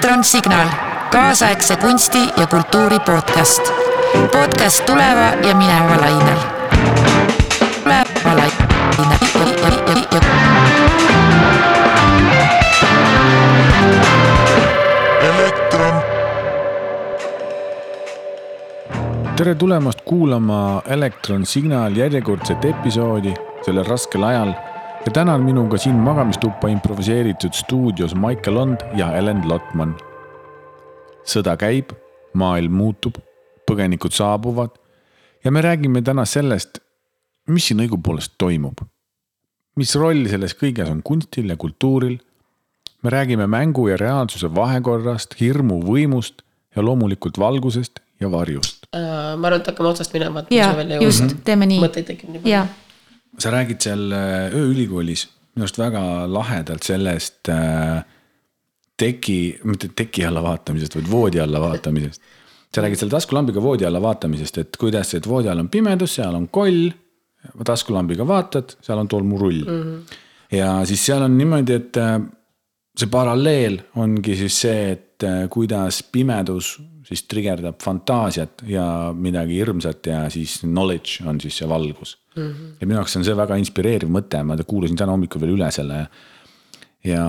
elektronsignaal, kaasaegse kunsti ja kultuuri podcast. podcast tuleva ja mineva lainel. tuleva lainel. elektron, tere tulemast kuulama Elektron Signaal järjekordset episoodi sellel raskel ajal. Ja täna on minuga siin magamistuppa improviseeritud stuudios Maicel Lond ja Helen Lotman. sõda käib, maailm muutub, põgenikud saabuvad ja me räägime täna sellest, mis siin õigupoolest toimub. mis roll selles kõiges on kunstil ja kultuuril. me räägime mängu ja reaalsuse vahekorrast, hirmu võimust ja loomulikult valgusest ja varjust. Äh, ma arvan, et hakkame otsast minema, ja just teeme nii. mõtteid tekib nii palju ja. Sa räägid seal äh, ööülikoolis minu arust väga lahedalt sellest äh, teki, mitte teki alla vaatamisest, vaid voodi alla vaatamisest. sa räägid seal taskulambiga voodi alla vaatamisest, et kuidas, et voodi all on pimedus, seal on koll. taskulambiga vaatad, seal on tolmurull mm. -hmm. ja siis seal on niimoodi, et äh, see paralleel ongi siis see, et kuidas pimedus siis trigerdab fantaasiat ja midagi hirmsat ja siis knowledge on siis see valgus mm. -hmm. ja minu jaoks on see väga inspireeriv mõte, ma kuulasin täna hommikul veel üle selle. ja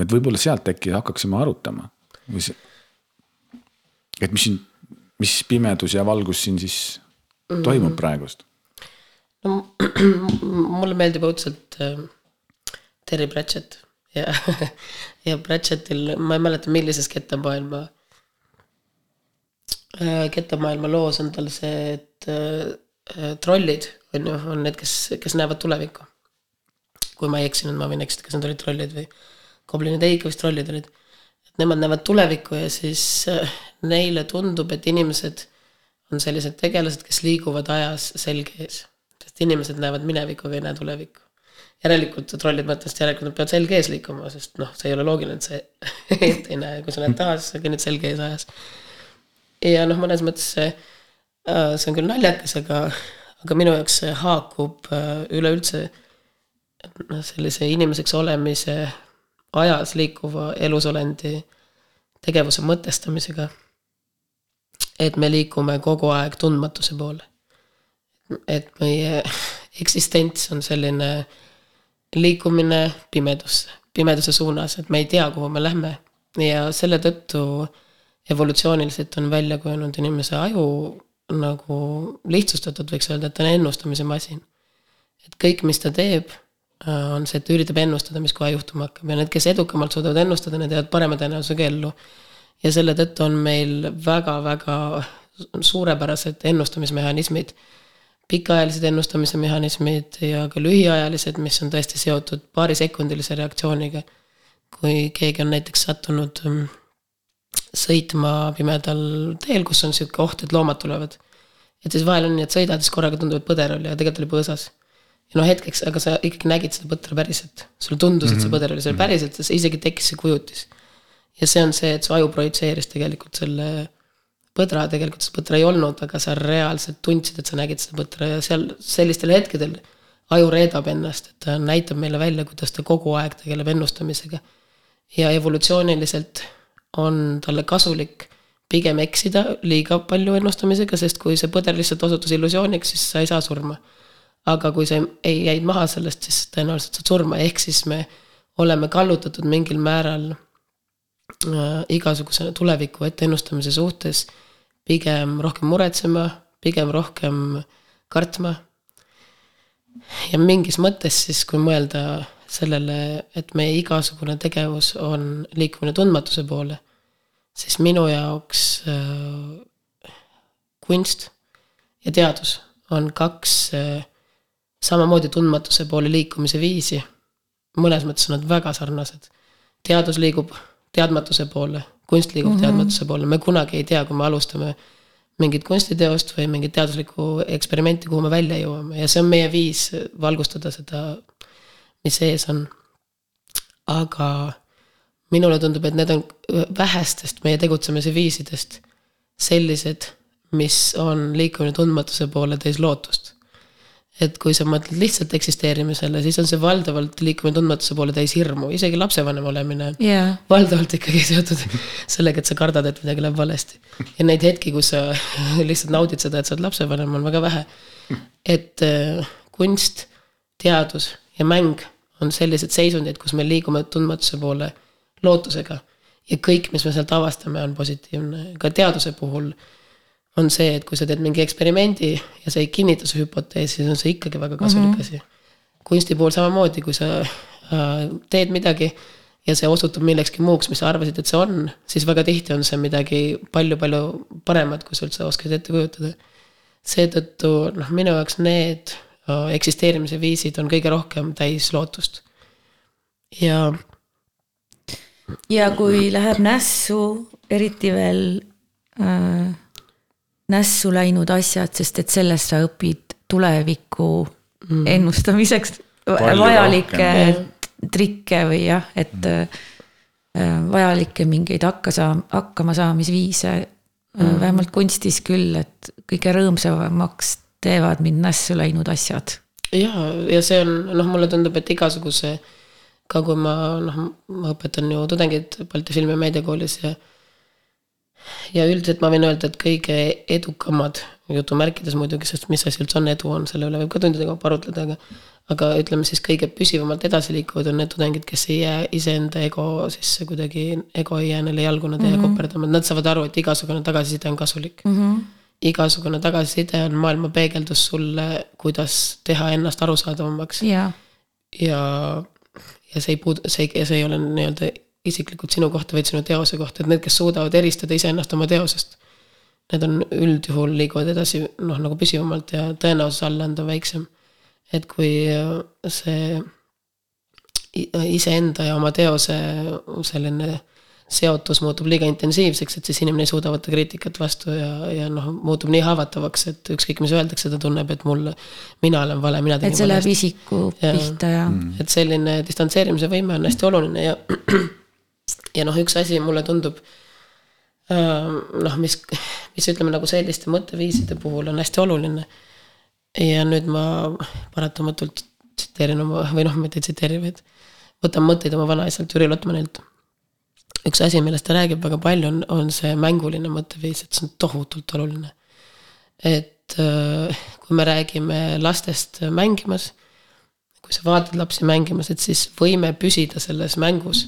et võib-olla sealt äkki hakkaksime arutama. et mis siin, mis pimedus ja valgus siin siis toimub praegust. no mulle meeldib õudselt äh, Terry Pratchett ja, ja Pratchettil, ma ei mäleta, millises kettamaailma kettamaailma loos on tal see, et äh, äh, trollid on ju, on need, kes, kes näevad tulevikku. kui ma ei eksinud, ma võin eksida, kas need olid trollid või goblinid, ei, ikka vist trollid olid. et nemad näevad tulevikku ja siis äh, neile tundub, et inimesed on sellised tegelased, kes liiguvad ajas selge ees. sest inimesed näevad minevikku, aga ei näe tulevikku. järelikult trollid mõtlesid, järelikult nad peavad selge ees liikuma, sest noh, see ei ole loogiline, et sa ette ei näe, kui sa näed taha, siis sa kõnnid selge ees ajas. Ja noh, mõnes mõttes see, see on küll naljakas, aga, aga minu jaoks see haakub äh, üleüldse noh, sellise inimeseks olemise ajas liikuva elusolendi tegevuse mõtestamisega et me liigume kogu aeg tundmatuse poole. et meie eksistents on selline liikumine pimedusse, pimeduse suunas, et me ei tea, kuhu me lähme ja selle tõttu evolutsiooniliselt on välja kujunenud inimese aju nagu lihtsustatud, võiks öelda, et ta on ennustamise masin. et kõik, mis ta teeb, on see, et ta üritab ennustada, mis kohe juhtuma hakkab ja need, kes edukamalt suudavad ennustada, need jäävad parema tõenäosusega ellu ja selle tõttu on meil väga-väga suurepärased ennustamismehhanismid, pikaajalised ennustamise mehhanismid ja ka lühiajalised, mis on tõesti seotud paarisekundilise reaktsiooniga. kui keegi on näiteks sattunud mm, sõitma pimedal teel, kus on sihuke oht, et loomad tulevad. et siis vahel on nii, et sõidad, siis korraga tundub, et põder oli, aga tegelikult oli põõsas. ja noh, hetkeks, aga sa ikkagi nägid seda põtra päriselt, sulle tundus, et see põder oli seal päriselt ja isegi tekkis see kujutis ja see on see, et su aju projitseeris tegelikult selle põdra, tegelikult seda põtra ei olnud, aga sa reaalselt tundsid, et sa nägid seda põtra ja seal sellistel hetkedel aju reedab ennast, et ta näitab meile välja, kuidas ta kogu aeg tegeleb ennustamisega. ja evolutsiooniliselt on talle kasulik pigem eksida liiga palju ennustamisega, sest kui see põder lihtsalt osutus illusiooniks, siis sa ei saa surma. aga kui sa ei jäid maha sellest, siis tõenäoliselt saad surma, ehk siis me oleme kallutatud mingil määral äh, igasuguse tuleviku ette ennustamise suhtes pigem rohkem muretsema, pigem rohkem kartma. ja mingis mõttes siis, kui mõelda sellele, et meie igasugune tegevus on liikumine tundmatuse poole, siis minu jaoks äh, kunst ja teadus on kaks äh, samamoodi tundmatuse poole liikumise viisi. mõnes mõttes on nad väga sarnased. teadus liigub teadmatuse poole, kunst liigub mm -hmm. teadmatuse poole, me kunagi ei tea, kui me alustame mingit kunstiteost või mingit teaduslikku eksperimenti, kuhu me välja jõuame ja see on meie viis valgustada seda, mis ees on. aga minule tundub, et need on vähestest meie tegutsemise viisidest sellised, mis on liikumine tundmatuse poole täis lootust. et kui sa mõtled lihtsalt eksisteerimisele, siis on see valdavalt liikumine tundmatuse poole täis hirmu, isegi lapsevanem olemine Jaa. valdavalt ikkagi seotud sellega, et sa kardad, et midagi läheb valesti. ja neid hetki, kus sa lihtsalt naudid seda, et sa oled lapsevanem, on väga vähe. et äh, kunst, teadus ja mäng on sellised seisundid, kus me liigume tundmatuse poole lootusega. ja kõik, mis me sealt avastame, on positiivne, ka teaduse puhul on see, et kui sa teed mingi eksperimendi ja see ei kinnita su hüpoteesi, siis on see ikkagi väga kasulik mm -hmm. asi. kunsti puhul samamoodi, kui sa äh, teed midagi ja see osutub millekski muuks, mis sa arvasid, et see on, siis väga tihti on see midagi palju-palju paremat, kui sa üldse oskasid ette kujutada. seetõttu noh, minu jaoks need eksisteerimise viisid on kõige rohkem täis lootust. ja ja kui läheb nässu, eriti veel äh, nässu läinud asjad, sest et sellest sa õpid tuleviku mm. ennustamiseks Palju vajalikke rohkem. trikke või jah, et mm. vajalikke mingeid hakka saa-, hakkamasaamisviise mm. vähemalt kunstis küll, et kõige rõõmsamaks teevad mind nässu läinud asjad. ja, ja see on, noh, mulle tundub, et igasuguse, ka kui ma noh, ma õpetan ju tudengeid Balti Filmi- ja Meediakoolis ja ja üldiselt ma võin öelda, et kõige edukamad, jutumärkides muidugi, sest mis asi üldse on edu, on selle üle võib ka tundide kaupa arutleda, aga aga ütleme siis kõige püsivamalt edasi liikuvad on need tudengid, kes ei jää iseenda ego sisse kuidagi, ego ei jää neile jalgu, nad ei jää Mhm. koperdama, nad saavad aru, et igasugune tagasiside on kasulik mm. -hmm. Igasugune tagasiside on maailma peegeldus sulle, kuidas teha ennast arusaadavamaks jaa, ja, ja see ei puudu, see ei, see ei ole nii-öelda isiklikult sinu kohta, vaid sinu teose kohta, et need, kes suudavad eristada iseennast oma teosest. Need on üldjuhul liiguvad edasi noh, nagu püsivamalt ja tõenäosus alla anda väiksem. et kui see iseenda ja oma teose selline seotus muutub liiga intensiivseks, et siis inimene ei suuda võtta kriitikat vastu ja, ja noh, muutub nii haavatavaks, et ükskõik, mis öeldakse, ta tunneb, et mul, mina olen vale, mina tegin et see läheb isiku Jaa. pihta ja Mm. et selline distantseerimise võime on hästi oluline ja ja noh, üks asi mulle tundub noh, mis, mis ütleme nagu selliste mõtteviiside puhul on hästi oluline. ja nüüd ma paratamatult tsiteerin oma või noh, mitte ei tsiteeri, vaid võtan mõtteid oma vanaisalt Jüri Lotmanilt. Üks asi, millest ta räägib väga palju, on, on see mänguline mõtteviis, et see on tohutult oluline. et äh, kui me räägime lastest mängimas kui sa vaatad lapsi mängimas, et siis võime püsida selles mängus.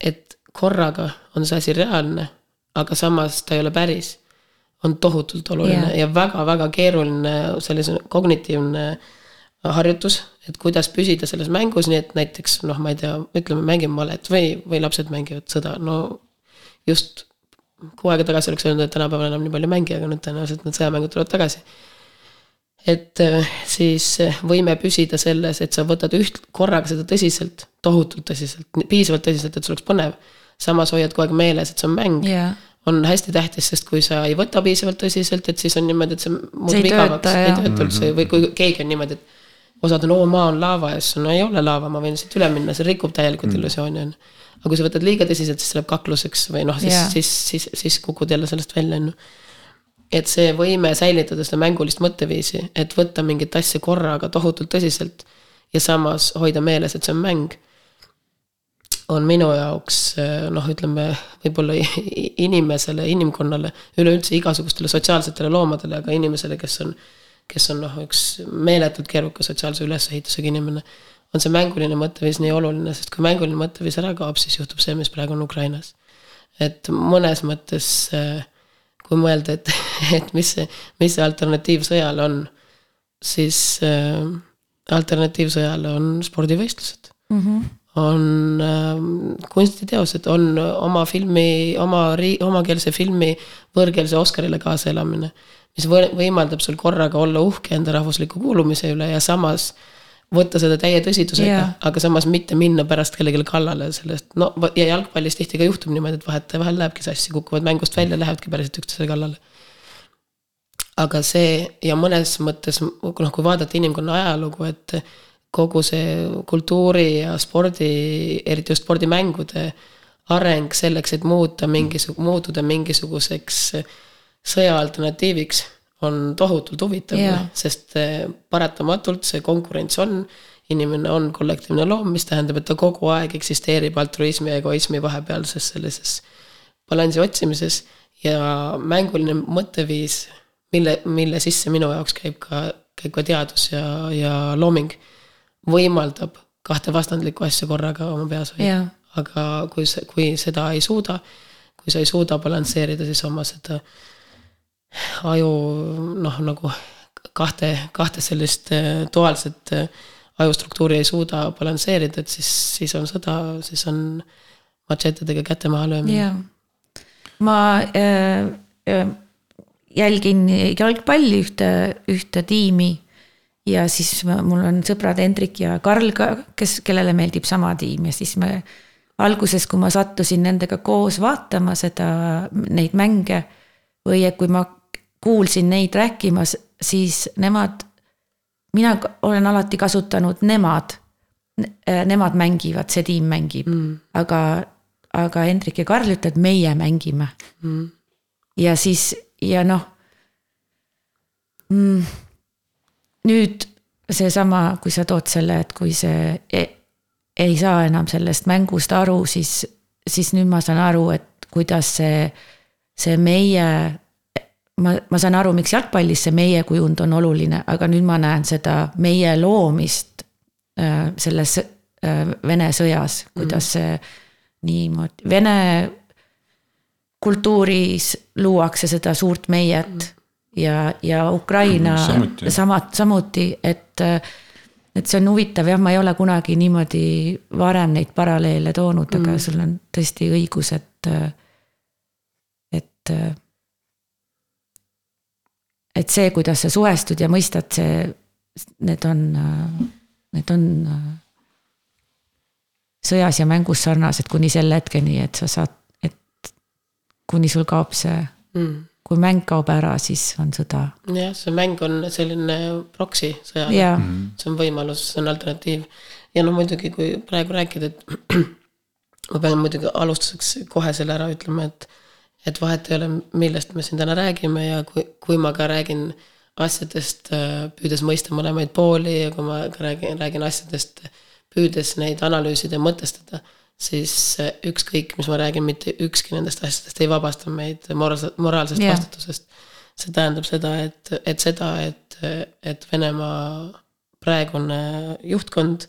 et korraga on see asi reaalne, aga samas ta ei ole päris. on tohutult oluline Jaa. ja väga-väga keeruline sellise kognitiivne harjutus, et kuidas püsida selles mängus, nii et näiteks noh, ma ei tea, ütleme, mängime malet või, või lapsed mängivad sõda, no just kuu aega tagasi oleks öelnud, et tänapäeval enam nii palju ei mängi, aga nüüd tõenäoliselt need sõjamängud tulevad tagasi. Et äh, siis äh, võime püsida selles, et sa võtad üht, korraga seda tõsiselt, tohutult tõsiselt, piisavalt tõsiselt, et sul oleks põnev. samas hoiad kogu aeg meeles, et see on mäng. Jaa, on hästi tähtis, sest kui sa ei võta piisavalt tõsiselt, et siis on niimoodi, et see muutub igavaks, ei tööta üldse. Või kui keegi on niimoodi, et. Osad on, oo maa on laava ja siis no ei ole laava, ma võin siit üle minna, see rikub täielikult mm. illusiooni on ju. aga kui sa võtad liiga tõsiselt, siis see läheb kakluseks või noh, siis yeah. siis, siis, siis kukud jälle sellest välja on ju et see võime säilitada seda mängulist mõtteviisi, et võtta mingit asja korraga tohutult tõsiselt ja samas hoida meeles, et see on mäng. on minu jaoks noh, ütleme võib-olla inimesele, inimkonnale, üleüldse igasugustele sotsiaalsetele loomadele, aga inimesele, kes on. Kes on noh, üks meeletult keeruka sotsiaalse ülesehitusega inimene. on see mänguline mõtteviis nii oluline, sest kui mänguline mõtteviis ära kaob, siis juhtub see, mis praegu on Ukrainas. et mõnes mõttes äh, kui mõelda, et, et mis see, mis see alternatiiv sõjale on, siis äh, alternatiiv sõjale on spordivõistlused mm. -hmm. on äh, kunstiteosed, on oma filmi, oma ri-, omakeelse filmi võõrkeelse Oscarile kaasaelamine. Mis võ-, võimaldab sul korraga olla uhke enda rahvusliku kuulumise üle ja samas võtta seda täie tõsidusega yeah. aga samas mitte minna pärast kellelegi kallale sellest, no ja jalgpallis tihti ka juhtub niimoodi, et vahetevahel lähebki sassi, kukuvad mängust välja, lähevadki päriselt üksteise kallale. aga see ja mõnes mõttes noh, kui vaadata inimkonna ajalugu, et kogu see kultuuri ja spordi, eriti just spordimängude areng selleks, et muuta mingisugune, muutuda mingisuguseks sõja alternatiiviks, on tohutult huvitav yeah., sest eh, paratamatult see konkurents on. inimene on kollektiivne loom, mis tähendab, et ta kogu aeg eksisteerib altruismi ja egoismi vahepealses sellises balansi otsimises ja mänguline mõtteviis, mille, mille sisse minu jaoks käib ka, käib ka teadus ja, ja looming, võimaldab kahte vastandlikku asja korraga oma peas hoida Jaa. aga kui kui seda ei suuda, kui sa ei suuda balansseerida siis oma seda aju noh, nagu kahte, kahte sellist äh, duaalset äh, ajustruktuuri ei suuda balansseerida, et siis, siis on sõda, siis on matšetedega käte maha löömine. jaa. ma äh, äh, jälgin jalgpalli ühte, ühte tiimi ja siis ma- mul on sõbrad Hendrik ja Karl ka, kes, kellele meeldib sama tiim ja siis me alguses, kui ma sattusin nendega koos vaatama seda, neid mänge või et kui ma kuulsin neid rääkimas, siis nemad, mina olen alati kasutanud nemad, nemad mängivad, see tiim mängib mm., aga, aga Hendrik ja Karl ütlevad, meie mängime mm.. ja siis ja noh mm,. nüüd seesama, kui sa tood selle, et kui see ei, ei saa enam sellest mängust aru, siis, siis nüüd ma saan aru, et kuidas see, see meie ma, ma saan aru, miks jalgpallis see meie kujund on oluline, aga nüüd ma näen seda meie loomist äh, selles äh, Vene sõjas, kuidas see niimoodi, Vene kultuuris luuakse seda suurt meiet ja, ja Ukraina Samuti, jah. samad, samuti, et et see on huvitav jah, ma ei ole kunagi niimoodi varem neid paralleele toonud mm., aga sul on tõesti õigus, et, et et see, kuidas sa suhestud ja mõistad, see, need on, need on sõjas ja mängus sarnased kuni selle hetkeni, et sa saad, et kuni sul kaob see, Mm. kui mäng kaob ära, siis on sõda. jah, see mäng on selline proksi sõjale ja see on võimalus, see on alternatiiv. ja no muidugi, kui praegu rääkida, et ma pean muidugi alustuseks kohe selle ära ütlema, et et vahet ei ole, millest me siin täna räägime ja kui, kui ma ka räägin asjadest äh, püüdes mõista mõlemaid pooli ja kui ma ka räägin, räägin asjadest püüdes neid analüüsida ja mõtestada, siis äh, ükskõik, mis ma räägin, mitte ükski nendest asjadest ei vabasta meid moraalsest, moraalsest Jah. vastutusest. see tähendab seda, et, et seda, et, et Venemaa praegune juhtkond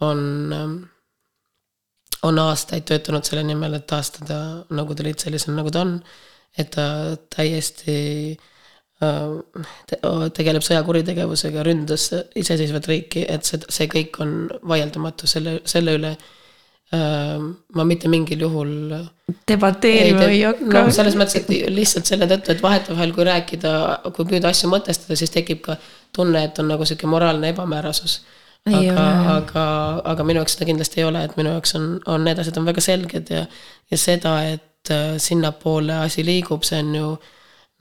on, on aastaid töötanud selle nimel, et taastada Nõukogude Liit sellisena, nagu ta on. et ta täiesti äh, te, tegeleb sõjakuritegevusega, ründas iseseisvat riiki, et see, see kõik on vaieldamatu selle, selle üle äh, ma mitte mingil juhul debateerima ei hakka no selles mõttes, et lihtsalt selle tõttu, et vahetevahel, kui rääkida, kui püüda asju mõtestada, siis tekib ka tunne, et on nagu sihuke moraalne ebamäärasus. Ei aga aga, aga minu jaoks seda kindlasti ei ole, et minu jaoks on, on need asjad on väga selged ja, ja seda, et äh, sinnapoole asi liigub, see on ju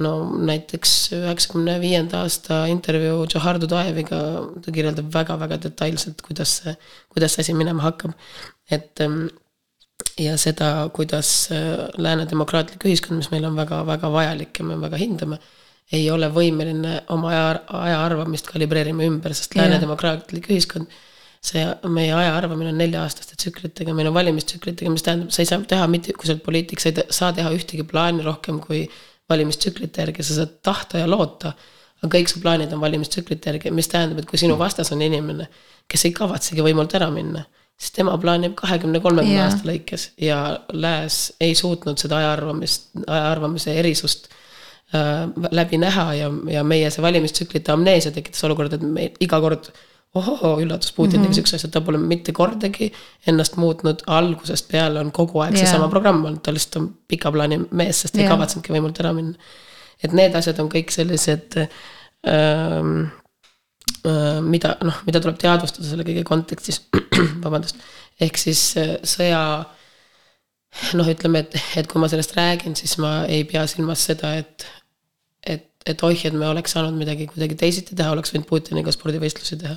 no näiteks üheksakümne viienda aasta intervjuu Johar Dudajeviga, ta kirjeldab väga-väga detailselt, kuidas see, kuidas see asi minema hakkab. et ähm, ja seda, kuidas äh, lääne demokraatlik ühiskond, mis meil on väga-väga vajalik ja me väga hindame, ei ole võimeline oma aja, aja arvamist kalibreerima ümber, sest lääne demokraatlik ühiskond, see meie aja arvamine on nelja-aastaste tsüklitega, meil on valimistsüklitega, mis tähendab, sa ei saa teha mitte, kui sa oled poliitik, sa ei saa teha ühtegi plaani rohkem kui valimistsüklite järgi, sa saad tahta ja loota. aga kõik su plaanid on valimistsüklite järgi, mis tähendab, et kui sinu vastas on inimene, kes ei kavatsegi võimult ära minna, siis tema plaanib kahekümne, kolmekümne aasta lõikes ja lääs ei suutnud seda aja arvamist, aja arvamise erisust äh, läbi näha ja, ja meie see valimistsüklite amneesia tekitas olukorda, et me iga kord ohohoo, üllatus, Putin tegi siukse asja, ta pole mitte kordagi ennast muutnud, algusest peale on kogu aeg Jaa. seesama programm olnud, ta lihtsalt on pika plaani mees, sest ta ei kavatsenudki võimult ära minna. et need asjad on kõik sellised ähm, äh, mida noh, mida tuleb teadvustada selle kõige kontekstis, vabandust, ehk siis äh, sõja noh, ütleme, et, et kui ma sellest räägin, siis ma ei pea silmas seda, et et, et oih, et me oleks saanud midagi kuidagi teisiti teha, oleks võinud Putiniga spordivõistlusi teha.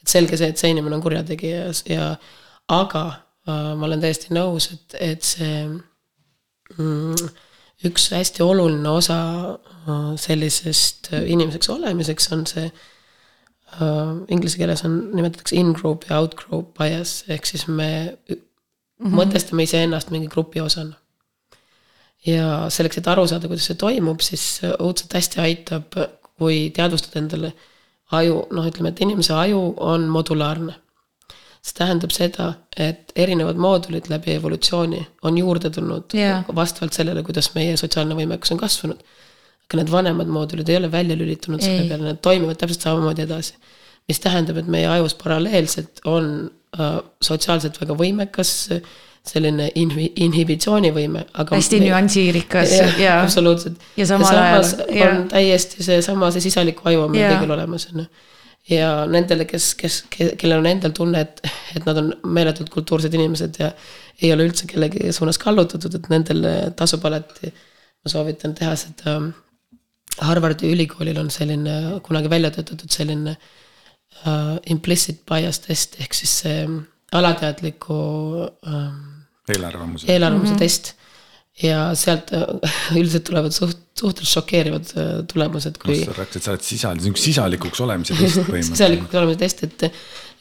et selge see, et see inimene on kurjategija ja, aga äh, ma olen täiesti nõus, et, et see mm, üks hästi oluline osa äh, sellisest äh, inimeseks olemiseks on see äh,. Inglise keeles on, nimetatakse in-group ja out-group bias, ehk siis me mm -hmm. mõtestame iseennast mingi grupi osana. ja selleks, et aru saada, kuidas see toimub, siis õudselt hästi aitab, kui teadvustada endale aju, noh, ütleme, et inimese aju on modulaarne see tähendab seda, et erinevad moodulid läbi evolutsiooni on juurde tulnud Jaa. vastavalt sellele, kuidas meie sotsiaalne võimekus on kasvanud. aga need vanemad moodulid ei ole välja lülitunud selle Ei. peale, nad toimivad täpselt samamoodi edasi. mis tähendab, et meie ajus paralleelselt on sotsiaalselt väga võimekas äh, selline inhi-, inhibitsioonivõime, aga hästi me- nüansiirikas jah, ja, absoluutselt. ja samal ajal, on täiesti seesama, see sisaliku aju on meil kõigil olemas, on ju. ja nendele, kes, kes, kellel on endal tunne, et, et nad on meeletult kultuursed inimesed ja ei ole üldse kellegi suunas kallutatud, et nendel tasub alati, ma soovitan teha seda. Harvardi ülikoolil on selline kunagi välja töötatud selline uh, implicit bias test ehk siis see alateadliku um, eelarvamused. eelarvamuse mm -hmm. test. ja sealt äh, üldiselt tulevad suht, suhteliselt šokeerivad äh, tulemused, kui sa rääkisid, sa oled sisal, niisugune sisalikuks olemise test põhimõtteliselt. sisalikuks olemise test, et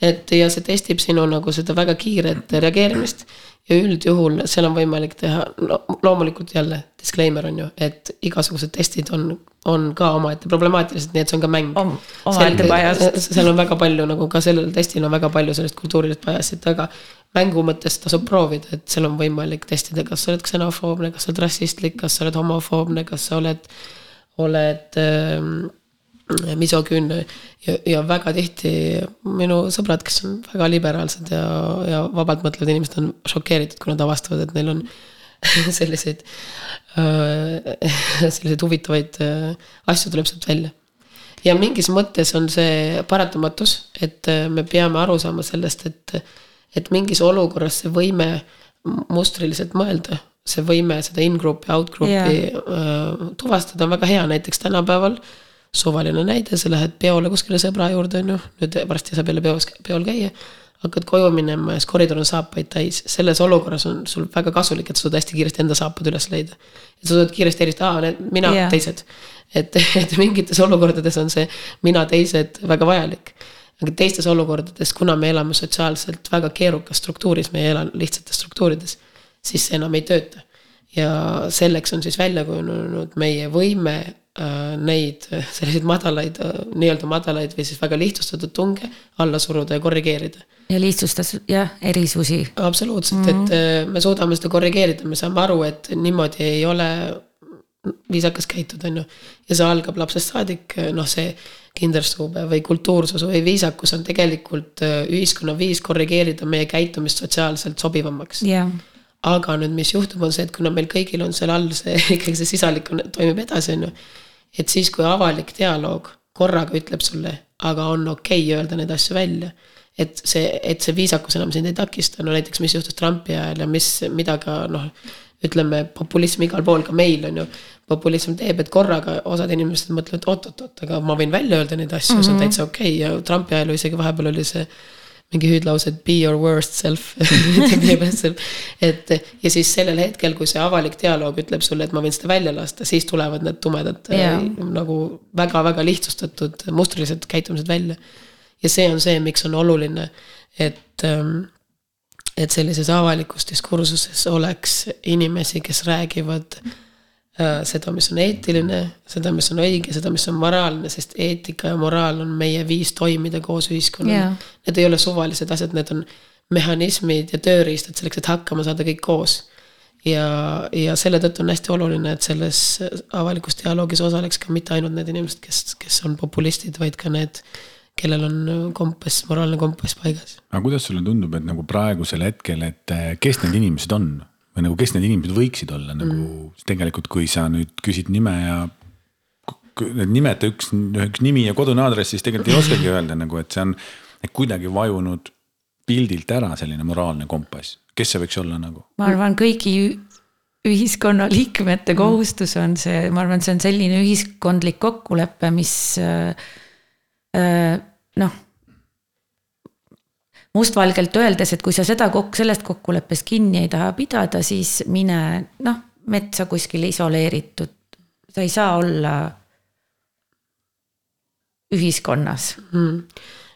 et ja see testib sinu nagu seda väga kiiret reageerimist ja üldjuhul seal on võimalik teha no,, loomulikult jälle disclaimer on ju, et igasugused testid on, on ka omaette problemaatilised, nii et see on ka mäng Om- omaette biased. seal on väga palju nagu ka sellel testil on väga palju sellist kultuurilist bias'it, aga mängu mõttes tasub proovida, et seal on võimalik testida, kas sa oled ksenofoobne, kas sa oled rassistlik, kas sa oled homofoobne, kas sa oled, oled ähm, misoküünne ja, ja väga tihti minu sõbrad, kes on väga liberaalsed ja, ja vabalt mõtlevad inimesed on šokeeritud, kui nad avastavad, et neil on selliseid, selliseid huvitavaid äh, asju tuleb sealt välja ja mingis mõttes on see paratamatus, et äh, me peame aru saama sellest, et, et mingis olukorras see võime mustriliselt mõelda, see võime seda in-group'i, out-group'i yeah. tuvastada on väga hea, näiteks tänapäeval suvaline näide, sa lähed peole kuskile sõbra juurde, on ju, nüüd varsti saab jälle peos, peol käia hakkad koju minema ja siis koridor on saapaid täis, selles olukorras on sul väga kasulik, et sa suudad hästi kiiresti enda saapad üles leida. et sa suudad kiiresti eristada, aa, need mina yeah., teised. et, et mingites olukordades on see mina, teised väga vajalik. aga teistes olukordades, kuna me elame sotsiaalselt väga keerukas struktuuris, me ei ela lihtsates struktuurides, siis see enam ei tööta. ja selleks on siis välja kujunenud meie võime neid äh, selliseid madalaid äh,, nii-öelda madalaid või siis väga lihtsustatud tunge alla suruda ja korrigeerida ja lihtsustas jah, erisusi. absoluutselt mm, -hmm. et äh, me suudame seda korrigeerida, me saame aru, et niimoodi ei ole viisakas käituda, on ju. ja see algab lapsest saadik, noh, see kinderstube või kultuursus või viisakus on tegelikult ühiskonna viis korrigeerida meie käitumist sotsiaalselt sobivamaks. jah, aga nüüd, mis juhtub, on see, et kuna meil kõigil on seal all see ikkagi see sisalik on, toimib edasi, on ju. Et siis, kui avalik dialoog korraga ütleb sulle, aga on okei okay öelda neid asju välja. et see, et see viisakus enam sind ei takista, no näiteks, mis juhtus Trumpi ajal ja mis, mida ka noh, ütleme populism igal pool, ka meil on ju. populism teeb, et korraga osad inimesed mõtlevad oot-oot-oot, aga ma võin välja öelda neid asju mm, -hmm. see on täitsa okei okay. ja Trumpi ajal isegi vahepeal oli see mingi hüüdlause, et be your worst self et ja siis sellel hetkel, kui see avalik dialoog ütleb sulle, et ma võin seda välja lasta, siis tulevad need tumedad Jaa. äh, nagu väga-väga lihtsustatud mustrilised käitumised välja. ja see on see, miks on oluline, et ähm, et sellises avalikus diskursuses oleks inimesi, kes räägivad äh, seda, mis on eetiline, seda, mis on õige, seda, mis on moraalne, sest eetika ja moraal on meie viis toimida koos ühiskonnana Jaa. Need ei ole suvalised asjad, need on mehhanismid ja tööriistad selleks, et hakkama saada kõik koos. ja, ja selle tõttu on hästi oluline, et selles avalikus dialoogis osaleks ka mitte ainult need inimesed, kes, kes on populistid, vaid ka need, kellel on kompass, moraalne kompass paigas. aga kuidas sulle tundub, et nagu praegusel hetkel, et eh, kes need inimesed on või nagu kes need inimesed võiksid olla nagu mm. tegelikult, kui sa nüüd küsid nime ja nimeta üks, üks nimi ja kodune aadress, siis tegelikult ei oskagi öelda nagu, et see on et kuidagi vajunud pildilt ära selline moraalne kompass, kes see võiks olla nagu? ma arvan, kõigi ühiskonnaliikmete kohustus on see, ma arvan, see on selline ühiskondlik kokkulepe, mis äh, äh, noh. Mustvalgelt öeldes, et kui sa seda kokku, sellest kokkuleppest kinni ei taha pidada, siis mine noh, metsa kuskil isoleeritud, sa ei saa olla ühiskonnas mm..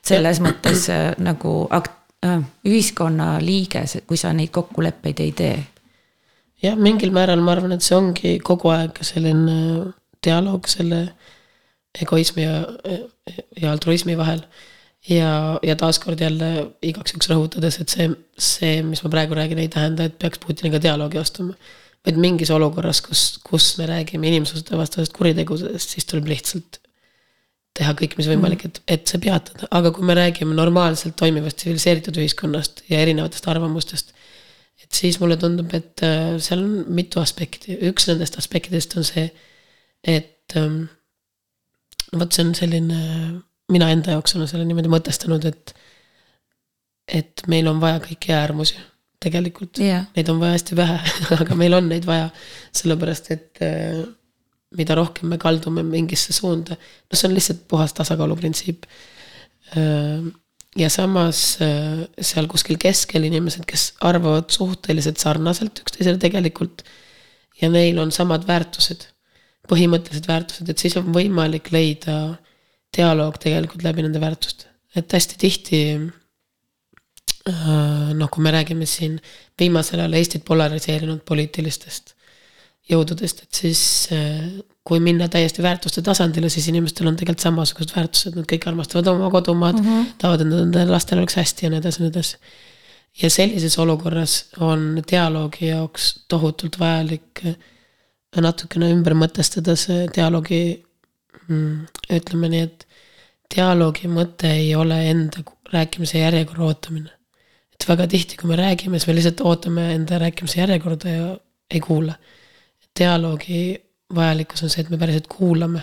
selles mõttes äh, nagu akt- äh,, ühiskonna liige, kui sa neid kokkuleppeid ei tee. jah, mingil määral ma arvan, et see ongi kogu aeg selline dialoog selle egoismi ja, ja altruismi vahel. Ja, ja taaskord jälle igaks juhuks rõhutades, et see, see, mis ma praegu räägin, ei tähenda, et peaks Putiniga dialoogi astuma. vaid mingis olukorras, kus, kus me räägime inimsusevastasest kuritegudest, siis tuleb lihtsalt teha kõik, mis võimalik, et, et see peatada, aga kui me räägime normaalselt toimivast tsiviliseeritud ühiskonnast ja erinevatest arvamustest. et siis mulle tundub, et äh, seal on mitu aspekti, üks nendest aspektidest on see, et ähm, vot see on selline, mina enda jaoks olen selle niimoodi mõtestanud, et. et meil on vaja kõiki äärmusi tegelikult yeah., neid on vaja hästi vähe aga meil on neid vaja, sellepärast et äh, mida rohkem me kaldume mingisse suunda, no see on lihtsalt puhas tasakaaluprintsiip. ja samas seal kuskil keskel inimesed, kes arvavad suhteliselt sarnaselt üksteisele tegelikult ja neil on samad väärtused, põhimõttelised väärtused, et siis on võimalik leida dialoog tegelikult läbi nende väärtuste, et hästi tihti noh, kui me räägime siin viimasel ajal Eestit polariseerinud poliitilistest jõududest, et siis äh, kui minna täiesti väärtuste tasandile, siis inimestel on tegelikult samasugused väärtused, nad kõik armastavad oma kodumaad mm, -hmm. tahavad, et nende lastel oleks hästi ja nii edasi ja nii edasi. ja sellises olukorras on dialoogi jaoks tohutult vajalik äh, natukene ümber mõtestada see dialoogi, ütleme nii, et dialoogi mõte ei ole enda rääkimise järjekorra ootamine. et väga tihti, kui me räägime, siis me lihtsalt ootame enda rääkimise järjekorda ja ei kuula dialoogi vajalikkus on see, et me päriselt kuulame.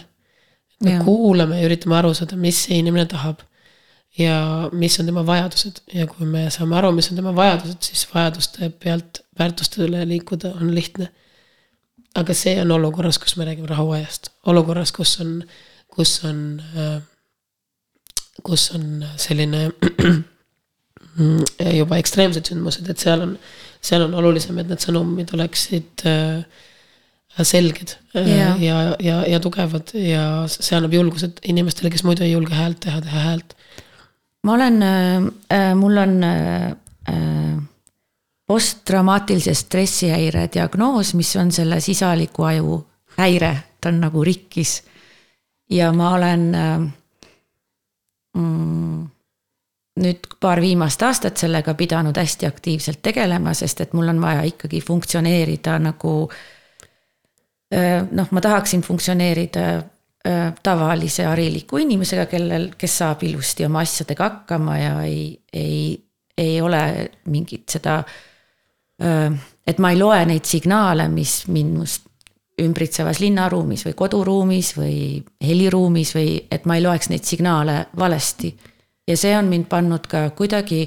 me ja. kuulame ja üritame aru saada, mis see inimene tahab. ja mis on tema vajadused ja kui me saame aru, mis on tema vajadused, siis vajaduste pealt väärtustele liikuda on lihtne. Aga see on olukorras, kus me räägime rahuajast, olukorras, kus on, kus on, äh, kus on selline juba ekstreemsed sündmused, et seal on, seal on olulisem, et need sõnumid oleksid äh, selged yeah. ja, ja, ja tugevad ja see annab julgused inimestele, kes muidu ei julge häält teha, teha häält. ma olen äh,, mul on äh, posttraumaatilise stressihäire diagnoos, mis on selle sisaliku aju häire, ta on nagu rikkis. ja ma olen äh, mm, nüüd paar viimast aastat sellega pidanud hästi aktiivselt tegelema, sest et mul on vaja ikkagi funktsioneerida nagu äh, noh, ma tahaksin funktsioneerida äh, tavalise hariliku inimesega, kellel, kes saab ilusti oma asjadega hakkama ja ei, ei, ei ole mingit seda. Äh, et ma ei loe neid signaale, mis minust ümbritsevas linnaruumis või koduruumis või heliruumis või et ma ei loeks neid signaale valesti. ja see on mind pannud ka kuidagi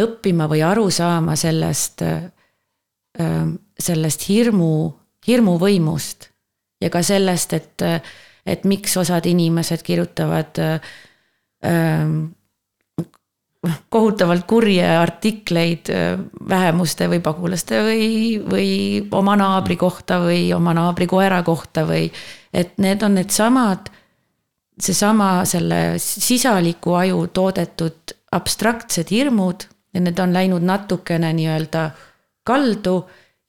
õppima või aru saama sellest, sellest hirmu hirmuvõimust ja ka sellest, et, et miks osad inimesed kirjutavad kohutavalt kurje artikleid äh, vähemuste või pagulaste või, või oma naabri kohta või oma naabri koera kohta või et need on needsamad, seesama selle sisaliku aju toodetud abstraktsed hirmud ja need on läinud natukene nii-öelda kaldu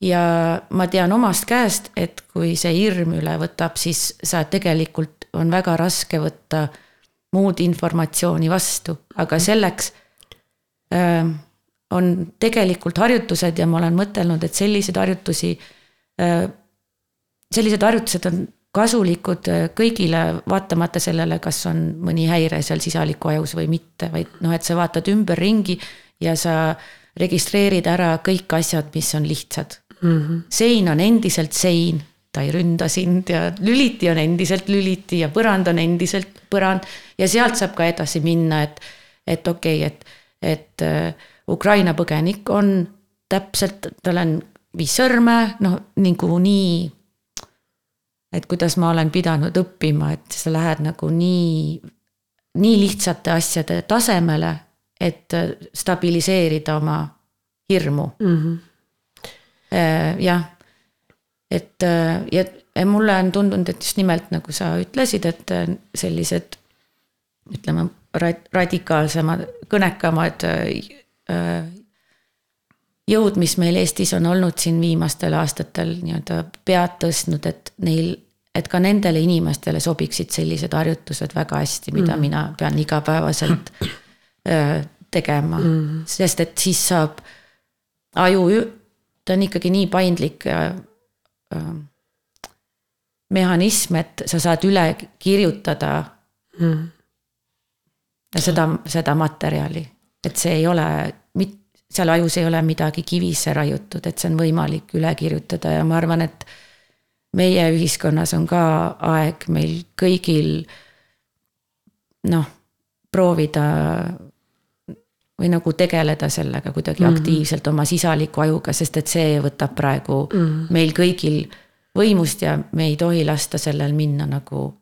ja ma tean omast käest, et kui see hirm üle võtab, siis sa tegelikult on väga raske võtta muud informatsiooni vastu, aga selleks äh, on tegelikult harjutused ja ma olen mõtelnud, et selliseid harjutusi sellised harjutused on kasulikud kõigile, vaatamata sellele, kas on mõni häire seal sisaliku ajus või mitte, vaid noh, et sa vaatad ümberringi ja sa registreerid ära kõik asjad, mis on lihtsad mm. -hmm. sein on endiselt sein, ta ei ründa sind ja lüliti on endiselt lüliti ja põrand on endiselt põrand. ja sealt saab ka edasi minna, et, et okei okay,, et, et äh, Ukraina põgenik on täpselt, tal on viis sõrme, noh nagu nii. et kuidas ma olen pidanud õppima, et sa lähed nagu nii, nii lihtsate asjade tasemele, et äh, stabiliseerida oma hirmu mm. -hmm jah, et ja mulle on tundunud, et just nimelt nagu sa ütlesid, et sellised ütleme, radikaalsemad, kõnekamad äh, jõud, mis meil Eestis on olnud siin viimastel aastatel nii-öelda pead tõstnud, et neil, et ka nendele inimestele sobiksid sellised harjutused väga hästi, mida mm. mina pean igapäevaselt tegema mm., sest et siis saab aju, ta on ikkagi nii paindlik mehhanism, et sa saad üle kirjutada mm. Seda, seda materjali, et see ei ole, seal ajus ei ole midagi kivisse raiutud, et see on võimalik üle kirjutada ja ma arvan, et meie ühiskonnas on ka aeg meil kõigil noh, proovida või nagu tegeleda sellega kuidagi mm -hmm. aktiivselt oma sisaliku ajuga, sest et see võtab praegu mm -hmm. meil kõigil võimust ja me ei tohi lasta sellel minna nagu